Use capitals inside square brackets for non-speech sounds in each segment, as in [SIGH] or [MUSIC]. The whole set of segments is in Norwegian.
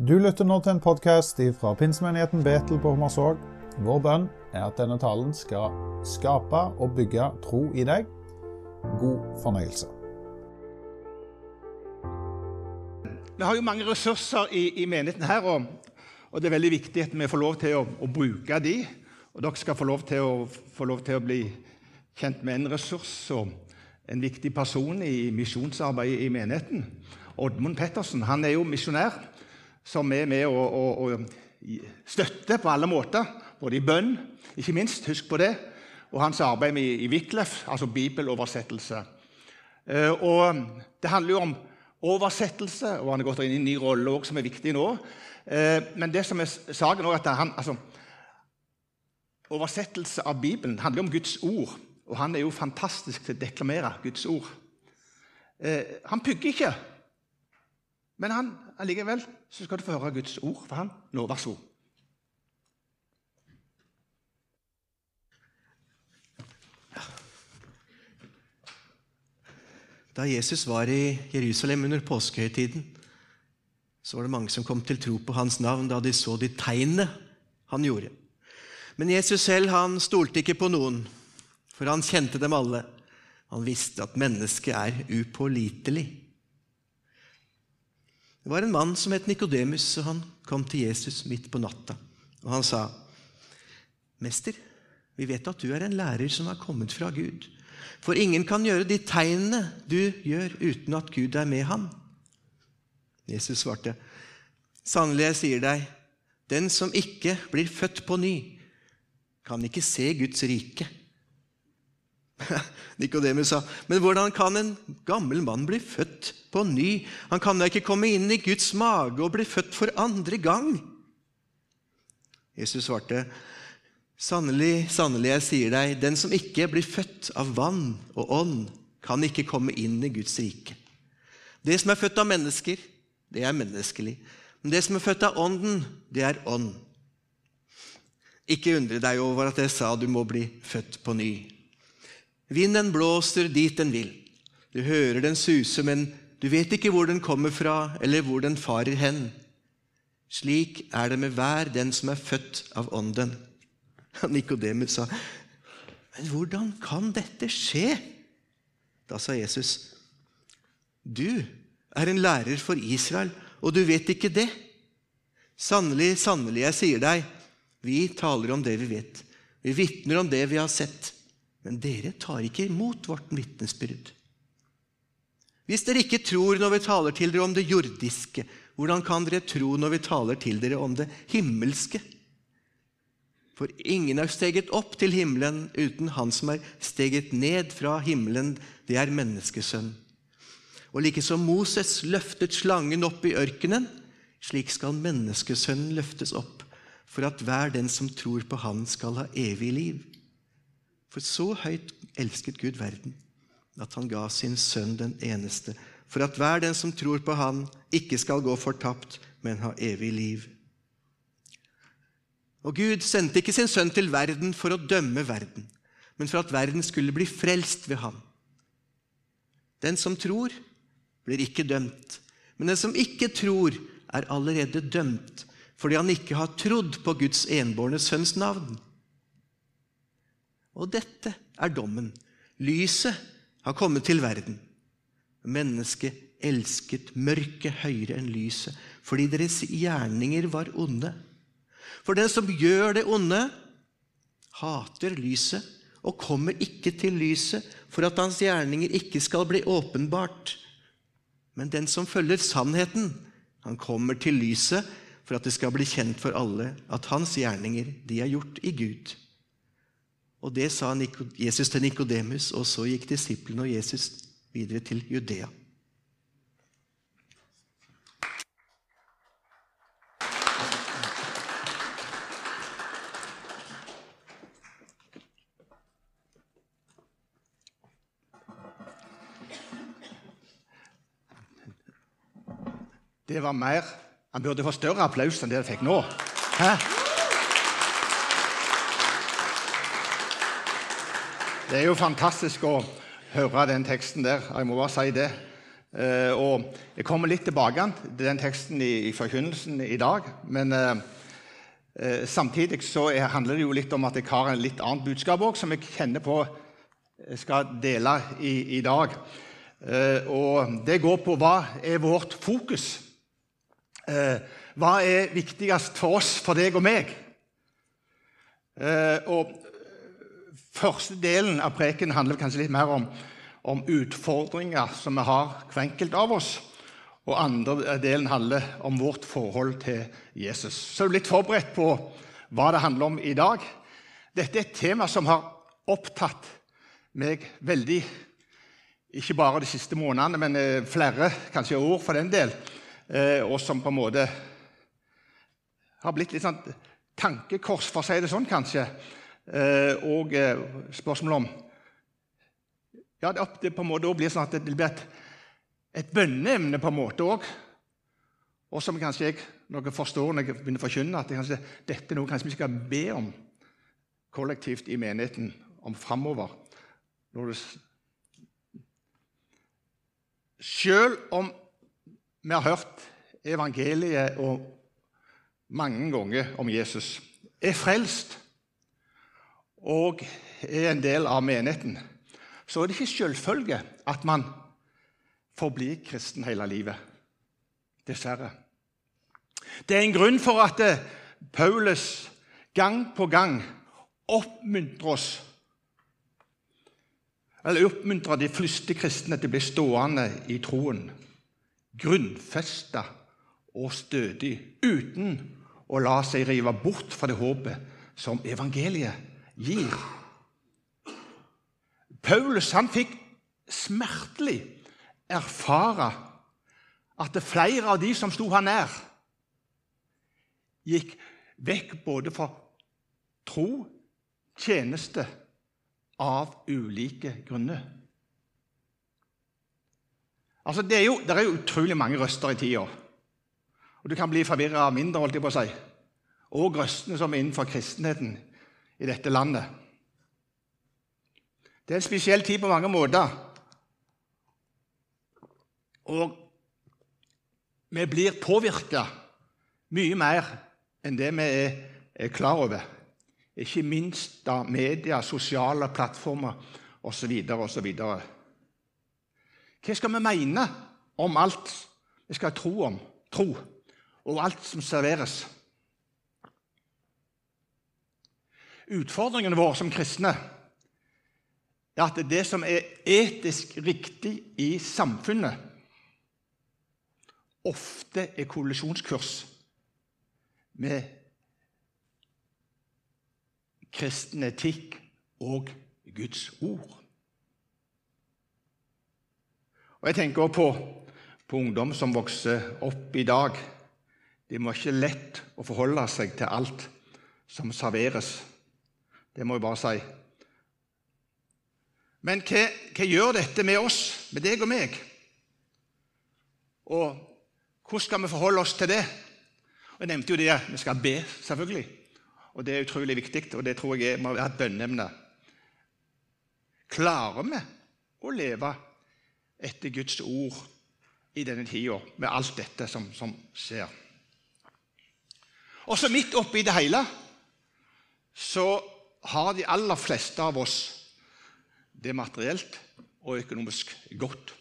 Du lytter nå til en podkast fra pinsemenigheten Betel på Hommersåk. Vår bønn er at denne talen skal skape og bygge tro i deg. God fornøyelse. Vi har jo mange ressurser i, i menigheten her, og, og, det er veldig viktig at vi får lov til å, å, bruke de. Og dere skal få lov, å, få lov til å bli kjent med en ressurs og en viktig person i misjonsarbeidet i menigheten. Oddmund Pettersen han er jo misjonær som er med å, å, å støtte på alle måter, både i bønn, ikke minst, husk på det, og hans arbeid med i Wiklef, altså bibeloversettelse. Eh, og Det handler jo om oversettelse, og han har gått inn i en ny rolle også, som er viktig nå. Eh, men det som er saken er at han, altså, Oversettelse av Bibelen handler om Guds ord, og han er jo fantastisk til å deklamere Guds ord. Eh, han pugger ikke, men han, allikevel så skal du få høre Guds ord for ham Nå, vær så god. Da Jesus var i Jerusalem under påskehøytiden, så var det mange som kom til tro på hans navn da de så de tegnene han gjorde. Men Jesus selv han stolte ikke på noen, for han kjente dem alle. Han visste at mennesket er upålitelig. Det var en mann som het Nikodemus, og han kom til Jesus midt på natta. Og han sa, 'Mester, vi vet at du er en lærer som har kommet fra Gud.' 'For ingen kan gjøre de tegnene du gjør, uten at Gud er med ham.' Jesus svarte, 'Sannelig, jeg sier deg, den som ikke blir født på ny, kan ikke se Guds rike.' [LAUGHS] Nikodemus sa, 'Men hvordan kan en gammel mann bli født på ny?' 'Han kan da ikke komme inn i Guds mage og bli født for andre gang.' Jesus svarte, 'Sannelig, sannelig, jeg sier deg, den som ikke blir født av vann og ånd, kan ikke komme inn i Guds rike.' Det som er født av mennesker, det er menneskelig. Men det som er født av Ånden, det er ånd. Ikke undre deg over at jeg sa du må bli født på ny. Vinden blåser dit den vil. Du hører den suse, men du vet ikke hvor den kommer fra, eller hvor den farer hen. Slik er det med hver den som er født av Ånden. [LAUGHS] Nikodemus sa, 'Men hvordan kan dette skje?' Da sa Jesus, 'Du er en lærer for Israel, og du vet ikke det.' Sannelig, sannelig, jeg sier deg, vi taler om det vi vet. Vi vitner om det vi har sett. Men dere tar ikke imot vårt vitnesbyrd. Hvis dere ikke tror når vi taler til dere om det jordiske, hvordan kan dere tro når vi taler til dere om det himmelske? For ingen er steget opp til himmelen uten Han som er steget ned fra himmelen, det er menneskesønn. Og like som Moses løftet slangen opp i ørkenen, slik skal menneskesønnen løftes opp, for at hver den som tror på Han, skal ha evig liv. For så høyt elsket Gud verden, at han ga sin sønn den eneste, for at hver den som tror på Han, ikke skal gå fortapt, men ha evig liv. Og Gud sendte ikke sin sønn til verden for å dømme verden, men for at verden skulle bli frelst ved ham. Den som tror, blir ikke dømt, men den som ikke tror, er allerede dømt, fordi han ikke har trodd på Guds enbårne sønns navn. Og dette er dommen. Lyset har kommet til verden. Mennesket elsket mørket høyere enn lyset, fordi deres gjerninger var onde. For den som gjør det onde, hater lyset og kommer ikke til lyset for at hans gjerninger ikke skal bli åpenbart. Men den som følger sannheten, han kommer til lyset for at det skal bli kjent for alle at hans gjerninger de er gjort i Gud. Og Det sa Jesus til Nikodemus, og så gikk disiplene og Jesus videre til Judea. Det var mer Han burde få større applaus enn det han fikk nå. Hæ? Det er jo fantastisk å høre den teksten der. Jeg må bare si det. Eh, og Jeg kommer litt tilbake til den teksten i, i forkynnelsen i dag. Men eh, eh, samtidig så er, handler det jo litt om at jeg har en litt annet budskap òg, som jeg kjenner på skal dele i, i dag. Og Det går på hva er vårt fokus? Hva er viktigst for oss, for deg og meg? Og Første delen av preken handler kanskje litt mer om, om utfordringer som vi har hver enkelt av oss. Og andre delen handler om vårt forhold til Jesus. Så er du litt forberedt på hva det handler om i dag. Dette er et tema som har opptatt meg veldig. Ikke bare de siste månedene, men eh, flere, kanskje år for den del. Eh, og som på en måte har blitt litt sånn tankekors, for å si det sånn, kanskje. Eh, og spørsmålet om ja, Det på en måte blir sånn at det blir et, et bønneemne på en måte òg. Og som kanskje jeg noe forstår når jeg begynner å forkynne, at kanskje, dette er noe kanskje vi skal be om kollektivt i menigheten om framover. Selv om vi har hørt evangeliet og mange ganger om Jesus, er frelst og er en del av menigheten, så er det ikke selvfølge at man forblir kristen hele livet. Dessverre. Det er en grunn for at eh, Paulus gang på gang oppmuntrer oss eller oppmuntrer de fleste kristne til å bli stående i troen, grunnfesta og stødig, uten å la seg rive bort fra det håpet som evangeliet gir. Paulus han fikk smertelig erfare at flere av de som sto han nær, gikk vekk både fra tro, tjeneste av ulike grunner. Altså, det, er jo, det er jo utrolig mange røster i tida. Og du kan bli forvirra av mindre, holdt jeg på å si. Og røstene som er innenfor kristenheten i dette landet. Det er en spesiell tid på mange måter. Og vi blir påvirka mye mer enn det vi er klar over. Ikke minst da media, sosiale plattformer osv. osv. Hva skal vi mene om alt vi skal tro om, tro, og alt som serveres? Utfordringen vår som kristne er at det som er etisk riktig i samfunnet, ofte er kollisjonskurs med kristen etikk og Guds ord. Og Jeg tenker også på, på ungdom som vokser opp i dag. Det må ikke lett å forholde seg til alt som serveres. Det må jeg bare si. Men hva, hva, gjør dette med oss, med deg og meg? Og hvordan skal vi forholde oss til det? Og Jeg nevnte jo det, vi skal be, selvfølgelig. Og Det er utrolig viktig, og det tror jeg må være et bønneemne. Klarer vi å leve etter Guds ord i denne tida, med alt dette som, som skjer? Og så midt oppi det hele så har de aller fleste av oss det materielt og økonomisk godt.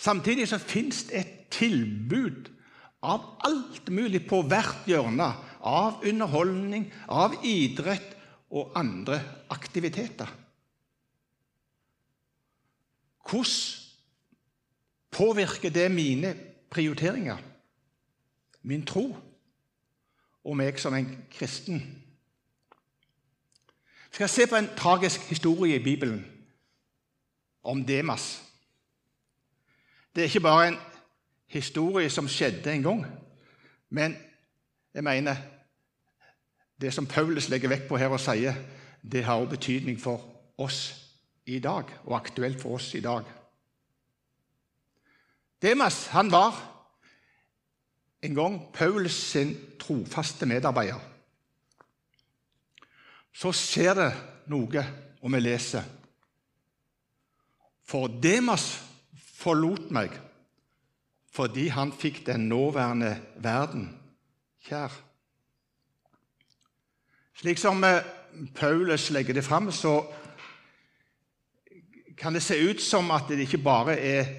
Samtidig så fins det et tilbud av alt mulig på hvert hjørne av underholdning, av idrett og andre aktiviteter. Hvordan påvirker det mine prioriteringer, min tro og meg som en kristen? Vi skal se på en tragisk historie i Bibelen om Demas. Det er ikke bare en historie som skjedde en gang, men jeg mener det som Paulus legger vekt på her og sier, det har også betydning for oss i dag, og aktuelt for oss i dag. Demas han var en gang Paulus sin trofaste medarbeider. Så skjer det noe, og vi leser. For Demas forlot meg fordi han fikk den nåværende verden kjær. Slik som eh, Paulus legger det fram, så kan det se ut som at det ikke bare er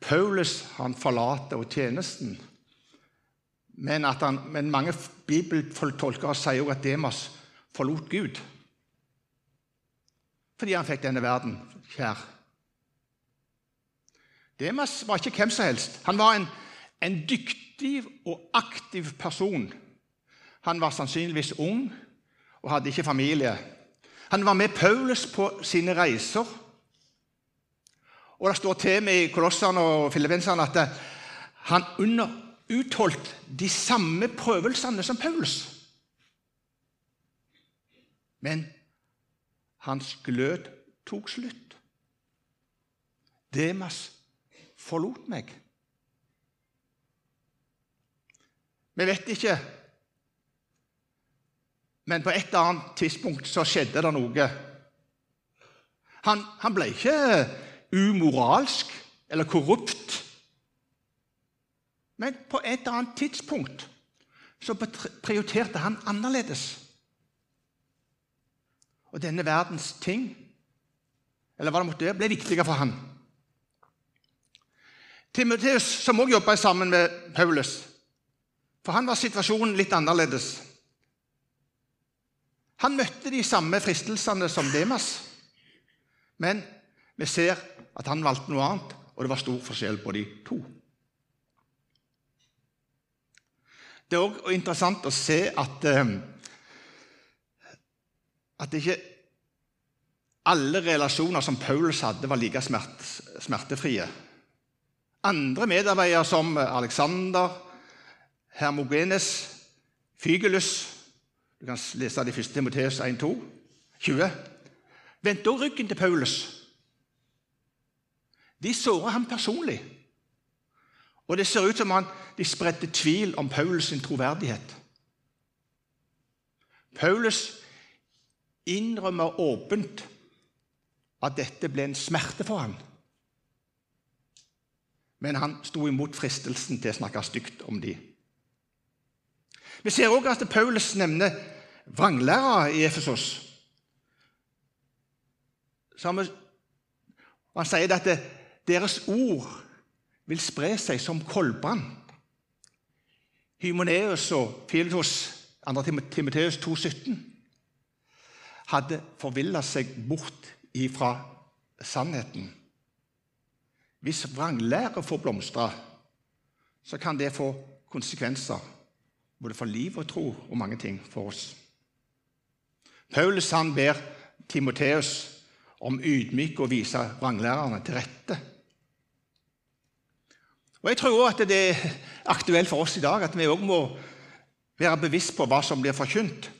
Paulus han forlater og tjenesten, men, han, men mange bibeltolkere sier jo at Demas forlot Gud fordi han fikk denne verden kjær. Demas var ikke hvem som helst. Han var en, en dyktig og aktiv person. Han var sannsynligvis ung og hadde ikke familie. Han var med Paulus på sine reiser. Og Det står til med i Kolossene og Filippinsene at han under utholdt de samme prøvelsene som Paulus. Men hans glød tok slutt. Demas forlot meg. Vi vet ikke, men på et eller annet tidspunkt så skjedde det noe. Han, han ble ikke umoralsk eller korrupt. Men på et eller annet tidspunkt så prioriterte han annerledes. Og denne verdens ting, eller hva det måtte være, ble viktigere for han. Timoteus, som også jobba sammen med Paulus, for han var situasjonen litt annerledes. Han møtte de samme fristelsene som Demas, men vi ser at han valgte noe annet, og det var stor forskjell på de to. Det er òg interessant å se at, at ikke alle relasjoner som Paulus hadde, var like smertefrie. Andre medarbeidere som Alexander, Hermogenes, Fygelus Du kan lese det i 1. Timoteus 1, 2, 20. Vendte også ryggen til Paulus. De såra ham personlig. Og det ser ut som han, de spredte tvil om Paulus' sin troverdighet. Paulus innrømmer åpent at dette ble en smerte for ham. Men han sto imot fristelsen til å snakke stygt om de. Vi ser også at Paulus nevner vranglærere i Efesos. Han sier at deres ord vil spre seg som koldbrann. Hymoneus og Filetos, 2. Timoteus 2,17, hadde forvilla seg bort ifra sannheten. Hvis vranglære får blomstre, så kan det få konsekvenser både for liv og tro og mange ting for oss. Paulus han ber Timoteus om ydmyk å vise vranglærerne til rette. Og Jeg tror også at det er aktuelt for oss i dag at vi òg må være bevisst på hva som blir forkynt,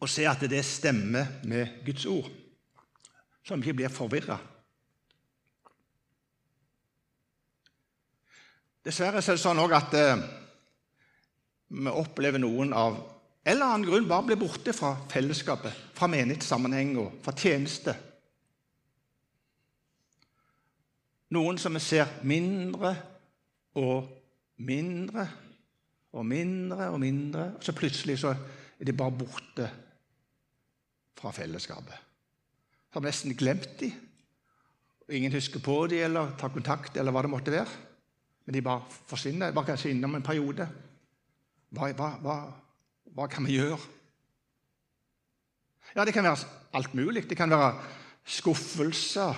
og se at det stemmer med Guds ord, så vi ikke blir forvirra. Dessverre er det sånn at eh, vi opplever noen av eller annen grunn bare blir borte fra fellesskapet, fra menighetssammenheng og fra tjeneste. Noen som vi ser mindre og mindre og mindre og mindre, og så plutselig så er de bare borte fra fellesskapet. Har nesten glemt de. Ingen husker på de eller tar kontakt, eller hva det måtte være. Men de bare forsvinner. Bare kanskje innom en periode. Hva, hva, hva, hva kan vi gjøre? Ja, Det kan være alt mulig. Det kan være skuffelser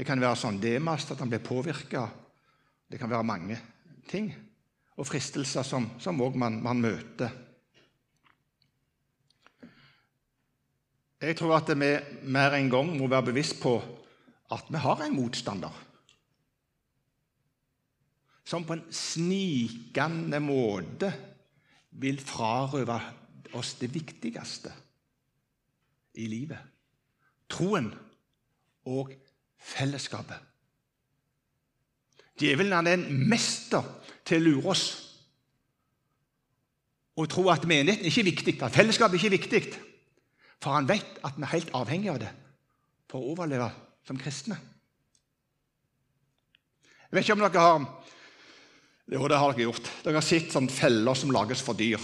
det kan være sånn demast, at han blir påvirka. Det kan være mange ting. Og fristelser som, òg man, man møter. Jeg tror at vi mer en gang må være bevisst på at vi har en motstander som på en snikende måte vil frarøve oss det viktigste i livet troen og fellesskapet. Djevelen er en mester til å lure oss og tro at menigheten ikke er viktig, at fellesskapet ikke er viktig. For han vet at vi er helt avhengige av det for å overleve som kristne. Jeg vet ikke om dere har Jo, det har dere gjort. Dere har sett sånne feller som lages for dyr.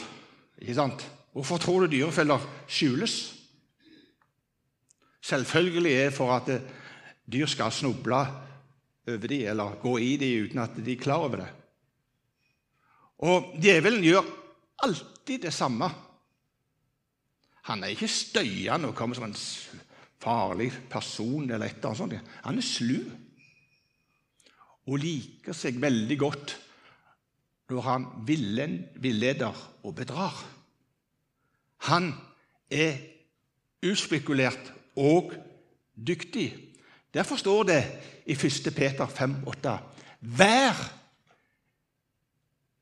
Ikke sant? Hvorfor tror du dyrefeller skjules? Selvfølgelig er det for at dyr skal snuble over dem eller gå i dem uten at de er klar over det. Og djevelen gjør alltid det samme. Han er ikke støyende og kommer som en farlig person eller et eller sånt. Han er slu og liker seg veldig godt når han villeder og bedrar. Han er uspekulert og dyktig. Derfor står det i 1. Peter 5,8.: Vær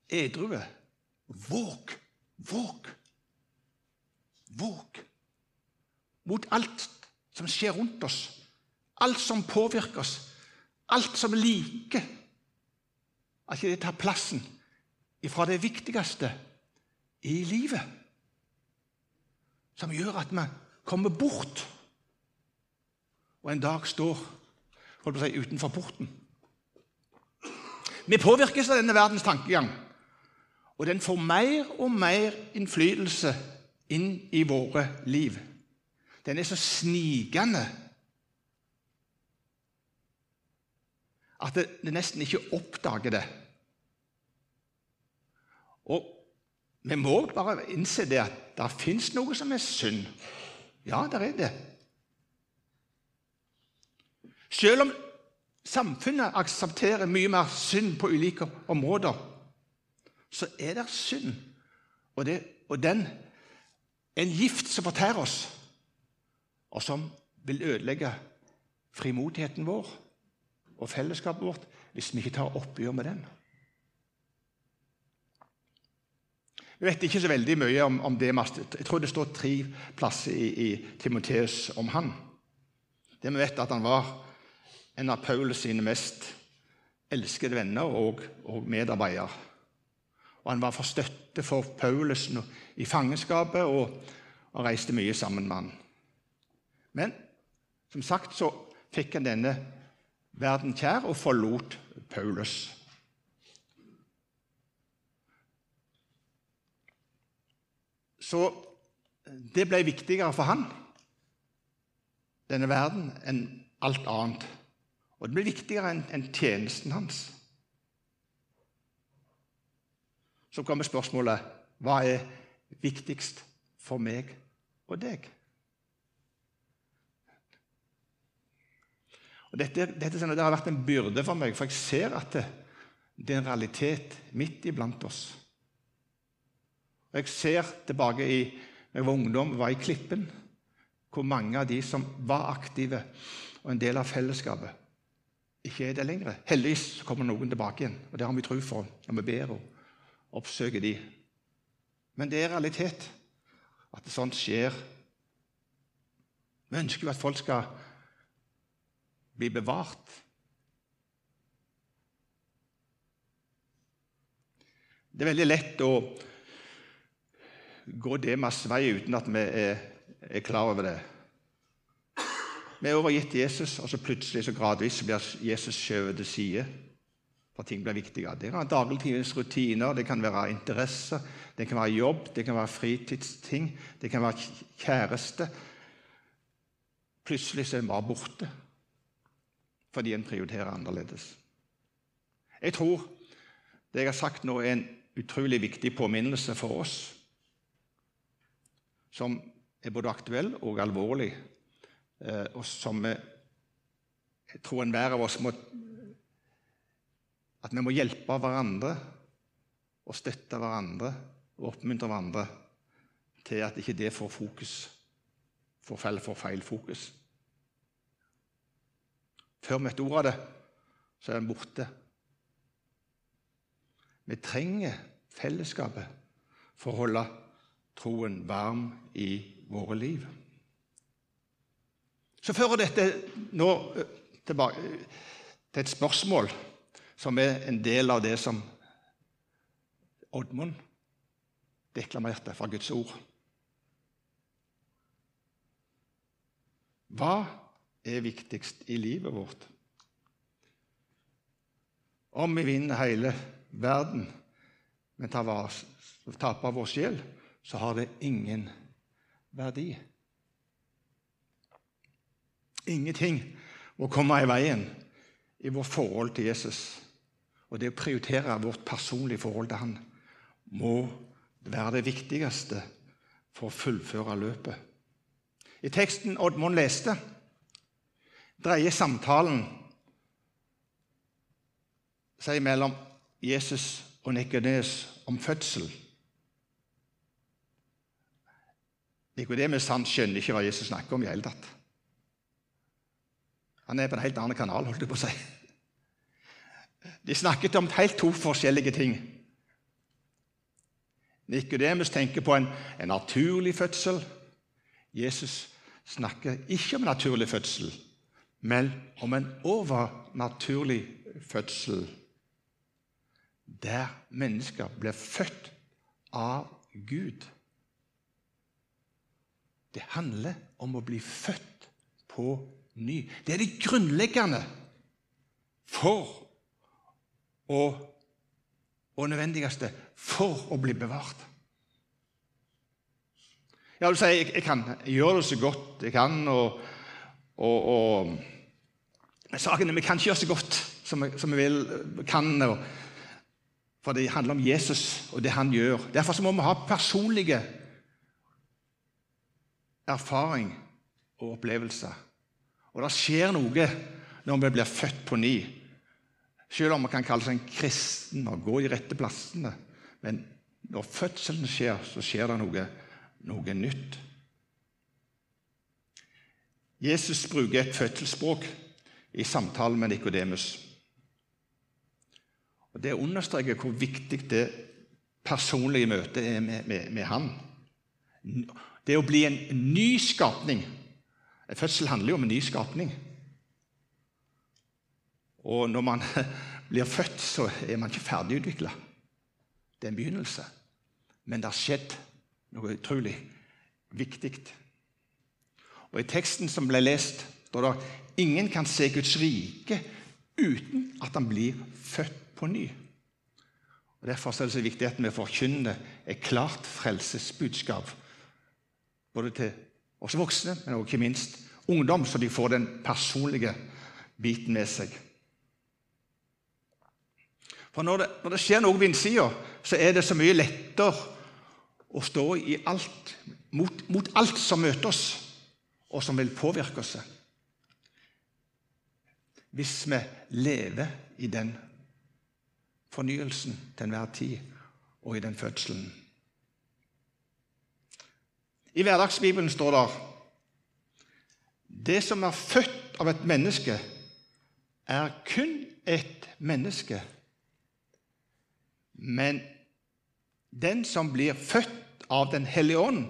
edrue. Våg, våg, våg. Mot alt som skjer rundt oss, alt som påvirker oss, alt som liker at ikke det tar plassen ifra det viktigste i livet, som gjør at vi kommer bort og en dag står holdt på å si, utenfor porten. Vi påvirkes av denne verdens tankegang, og den får mer og mer innflytelse inn i våre liv. Den er så snikende at det nesten ikke oppdager det. Og vi må bare innse det at det fins noe som er synd. Ja, der er det. Selv om samfunnet aksepterer mye mer synd på ulike områder, så er det synd. Og, det, og den en gift som fortærer oss, og som vil ødelegge frimodigheten vår og fellesskapet vårt hvis vi ikke tar oppgjør med den. Vi vet ikke så veldig mye om, om det. Jeg tror det står tre plasser i, i Timoteus om han. Det vi vet, at han var en av Paulus sine mest elskede venner og, og medarbeider. Og han var for støtte for Paulus i fangenskapet og, og reiste mye sammen med han. Men som sagt så fikk han denne verden kjær og forlot Paulus. Så det ble viktigere for han, denne verden, enn alt annet. Og det ble viktigere enn en tjenesten hans. Så kommer spørsmålet hva er viktigst for meg og deg? Og dette, dette det har vært en byrde for meg, for jeg ser at det, det er en realitet midt iblant oss. Og Jeg ser tilbake i da jeg var ungdom, var i Klippen, hvor mange av de som var aktive og en del av fellesskapet, ikke er det lenger. Heldigvis kommer noen tilbake igjen, og det har vi tro for når vi ber og oppsøker de. Men det er realitet at sånt skjer. Vi ønsker jo at folk skal bli bevart. Det er veldig lett å gå Demas vei uten at vi er, er klar over det. Vi er overgitt Jesus, og så plutselig så gradvis blir Jesus skjøvet til side. For ting blir viktigere. Det kan være dagligtidens rutiner, det kan være interesser, det kan være jobb, det kan være fritidsting, det kan være kjæreste. Plutselig så er en bare borte fordi en prioriterer annerledes. Jeg tror det jeg har sagt nå, er en utrolig viktig påminnelse for oss, som er både aktuell og alvorlig, eh, og som jeg tror enhver av oss må At vi må hjelpe hverandre og støtte hverandre og oppmuntre hverandre til at ikke det får fokus, får feil fokus. Før vi møtte ordet av det, så er den borte. Vi trenger fellesskapet for å holde troen varm i våre liv. Så fører dette nå eh, tilbake til et spørsmål som er en del av det som Oddmund deklamerte fra Guds ord. Hva er viktigst i livet vårt. Om vi vinner hele verden, men taper vår sjel, så har det ingen verdi. Ingenting må komme i veien i vårt forhold til Jesus. Og det å prioritere vårt personlige forhold til han må være det viktigste for å fullføre løpet. I teksten Oddmund leste, dreier samtalen seg mellom Jesus og Nikodemus om fødsel. Nikodemus skjønner ikke hva Jesus snakker om i hele tatt. Han er på en helt annen kanal, holdt jeg på å si. De snakket om helt to forskjellige ting. Nikodemus tenker på en, en, naturlig fødsel. Jesus snakker ikke om naturlig fødsel, men om en overnaturlig fødsel. Der mennesker blir født av Gud. Det handler om å bli født på ny. Det er det grunnleggende for å og nødvendigste for å bli bevart. Jeg vil si, jeg, jeg kan gjøre det så godt jeg kan, og, og, og Men saken er vi kan ikke gjøre så godt som vi, som vi vil, kan. Og, for det handler om Jesus og det han gjør. Derfor må vi ha personlige erfaring og opplevelser. Og det skjer noe når vi blir født på ny. Selv om man kan kalle seg en kristen og gå de rette plassene. Men når fødselen skjer, så skjer det noe, noe nytt. Jesus bruker et fødselsspråk i samtalen med Nikodemus. Det understreker hvor viktig det personlige møtet er med, med, med han. Det å bli en ny skapning Fødsel handler jo om en ny skapning. Og når man [LAUGHS] blir født, så er man ikke ferdigutvikla. Det er en begynnelse. Men det har skjedd noe utrolig viktig. Og I teksten som ble lest, står det ingen kan se Guds rike uten at han blir født på ny. Og Derfor er det så viktig at vi forkynner et klart frelsesbudskap både til oss voksne, men også ikke minst ungdom, så de får den personlige biten med seg. For når det, når det skjer noe på innsida, så er det så mye lettere å stå i alt, mot, mot alt som møter oss, og som vil påvirke oss. Hvis vi lever i den fornyelsen til enhver tid, og i den fødselen. I Hverdagsbibelen står det det som er født av et menneske, er kun et menneske. Men den som blir født av Den hellige ånd,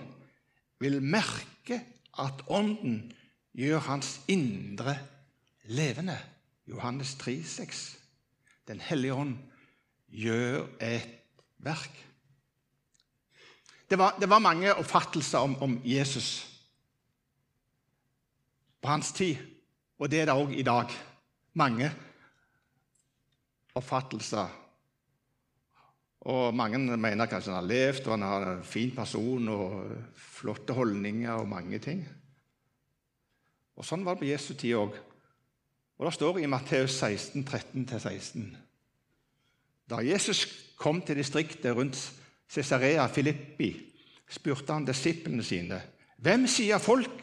vil merke at Ånden gjør hans indre levende. Johannes 3, 6. Den hellige ånd gjør et verk. Det var, det var mange oppfattelser om, om, Jesus på hans tid, og det er det òg i dag. Mange oppfattelser. Og Mange mener kanskje han har levd, og han har en fin person og flotte holdninger og mange ting. Og Sånn var det på Jesu tid òg. Og Det står i Matteus 16, 13-16 Da Jesus kom til distriktet rundt Cesarea Filippi, spurte han disiplene sine hvem sier folk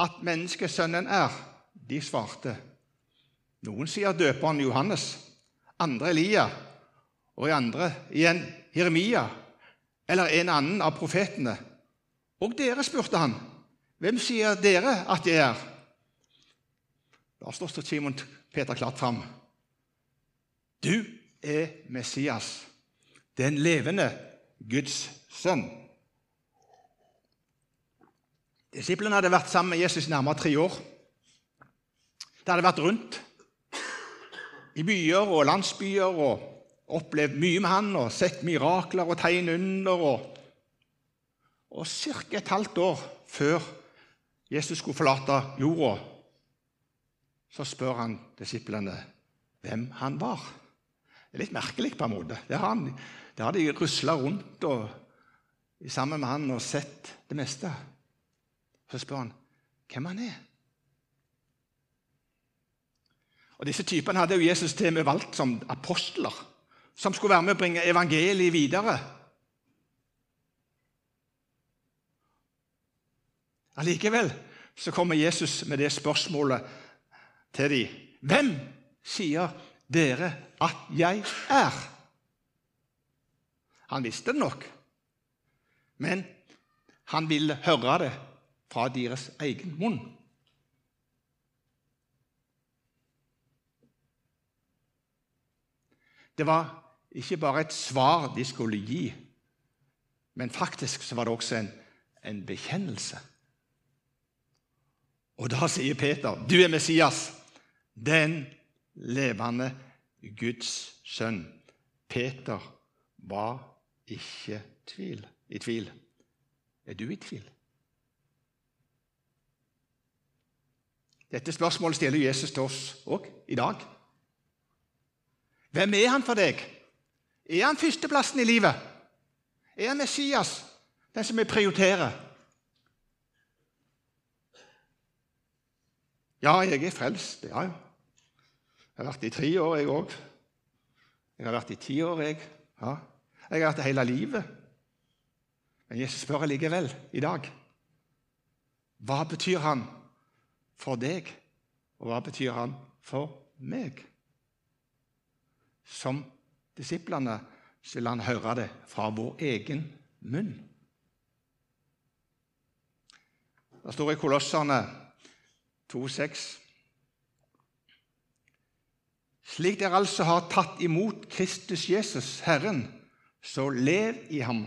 at menneskesønnen er. De svarte. Noen sier døperen Johannes, andre Elia, og i andre igjen Jeremia eller en annen av profetene. Og dere, spurte han, hvem sier dere at jeg er? Da står Simon Peter klart fram. Du er Messias, den levende Guds sønn. Disiplene hadde vært sammen med Jesus i nærmere tre år. De hadde vært rundt i byer og landsbyer og opplevd mye med han og sett mirakler og tegn under. Og, og ca. et halvt år før Jesus skulle forlate jorda, så spør han disiplene hvem han var. Det er litt merkelig på en måte. Det har, han, det har de rusla rundt og, sammen med han og sett det meste. Så spør han hvem han er. Og Disse typene hadde jo Jesus til og med valgt som apostler, som skulle være med å bringe evangeliet videre. Allikevel så kommer Jesus med det spørsmålet til dem. Hvem sier dere at jeg er? Han visste det nok, men han ville høre det fra deres egen munn. Det var ikke bare et svar de skulle gi, men faktisk så var det også en, en bekjennelse. Og da sier Peter, 'Du er Messias, den levende Guds sønn'. Peter var ikke tvil, i tvil. Er du i tvil? Dette spørsmålet stiller Jesus til oss òg i dag. Hvem er han for deg? Er han førsteplassen i livet? Er han Messias, den som vi prioriterer? Ja, jeg er frelst. Ja, ja. Jeg har vært i tre år, jeg òg. Jeg har vært i ti år, jeg. Ja. Jeg har vært det hele livet. Men Jesus spør likevel i dag hva betyr han for deg, og hva betyr han for meg? Som disiplene vil han høre det fra vår egen munn. Det står i Kolosserne 2,6. Slik dere altså har tatt imot Kristus Jesus, Herren, så lev i ham,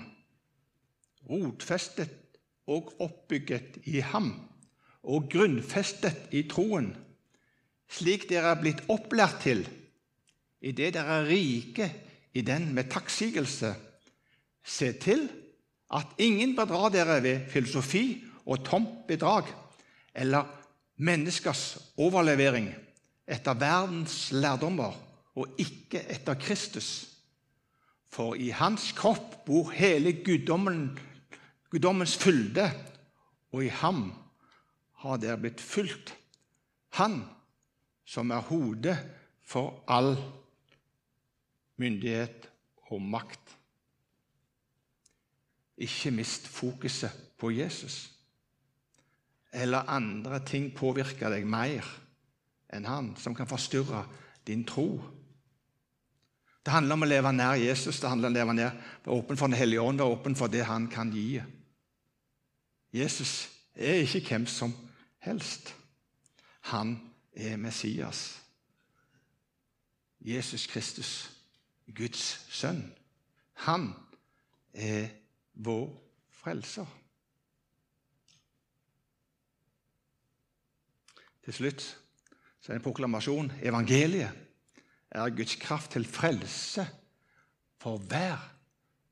rotfestet og oppbygget i ham, og grunnfestet i troen, slik dere er blitt opplært til, idet dere er rike i den med takksigelse. Se til at ingen bedrar dere ved filosofi og tomt bedrag eller menneskers overlevering etter verdens lærdommer og ikke etter Kristus. For i hans kropp bor hele guddommen, guddommens fylde, og i ham har dere blitt fylt. Han som er hodet for all myndighet og makt. Ikke mist fokuset på Jesus eller andre ting påvirker deg mer enn han, som kan forstyrre din tro. Det handler om å leve nær Jesus, det handler om å leve nær, være åpen for Den hellige ånd, være åpen for det han kan gi. Jesus er ikke hvem som helst. Han er Messias. Jesus Kristus, Guds sønn. Han er vår frelser. Til slutt så er det en proklamasjon. Evangeliet er Guds kraft til frelse for hver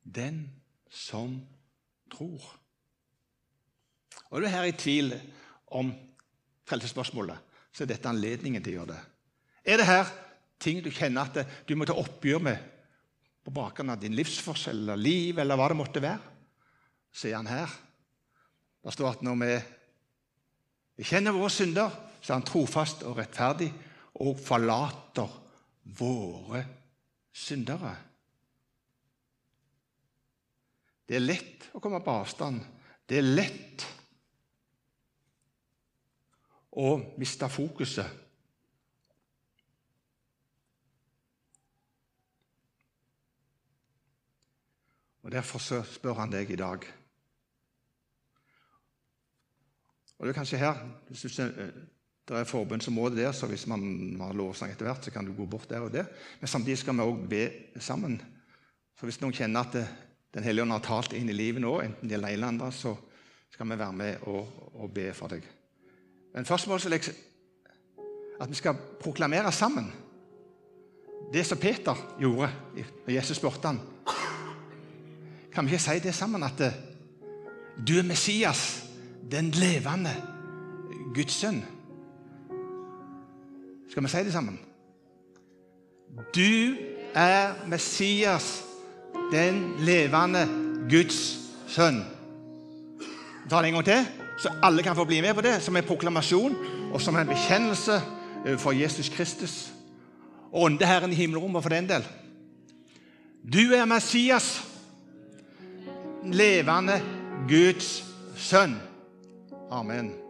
den som tror. Og er du her i tvil om frelsesspørsmålet, så er dette anledningen til å gjøre det. Er det her ting du kjenner at du må ta oppgjør med på bakgrunn av din livsforskjell eller liv, eller hva det måtte være, så er han her. Det står at når vi kjenner våre synder, så er han trofast og rettferdig og forlater våre syndere. Det er lett å komme på avstand. Det er lett å miste fokuset. Og Derfor så spør han deg i dag. Og det er kanskje her hvis du det er forbønnsområde der, så hvis man har lovsang etter hvert, så kan du gå bort der og der. Men samtidig skal vi òg be sammen. Så hvis noen kjenner at Den hellige ånd har talt inn i livet nå, enten det gjelder eller andre, så skal vi være med og, og be for deg. Men først må jeg at vi skal proklamere sammen det som Peter gjorde når Jesus spurte han. Kan vi ikke si det sammen at du er Messias, den levende Guds sønn? Skal vi si det sammen? Du er Messias, den levende Guds sønn. vi tar det en gang til, så alle kan få bli med på det, som en proklamasjon og som en bekjennelse for Jesus Kristus. Og åndeherren i himmelrommet for den del. Du er Messias, levende Guds sønn. Amen.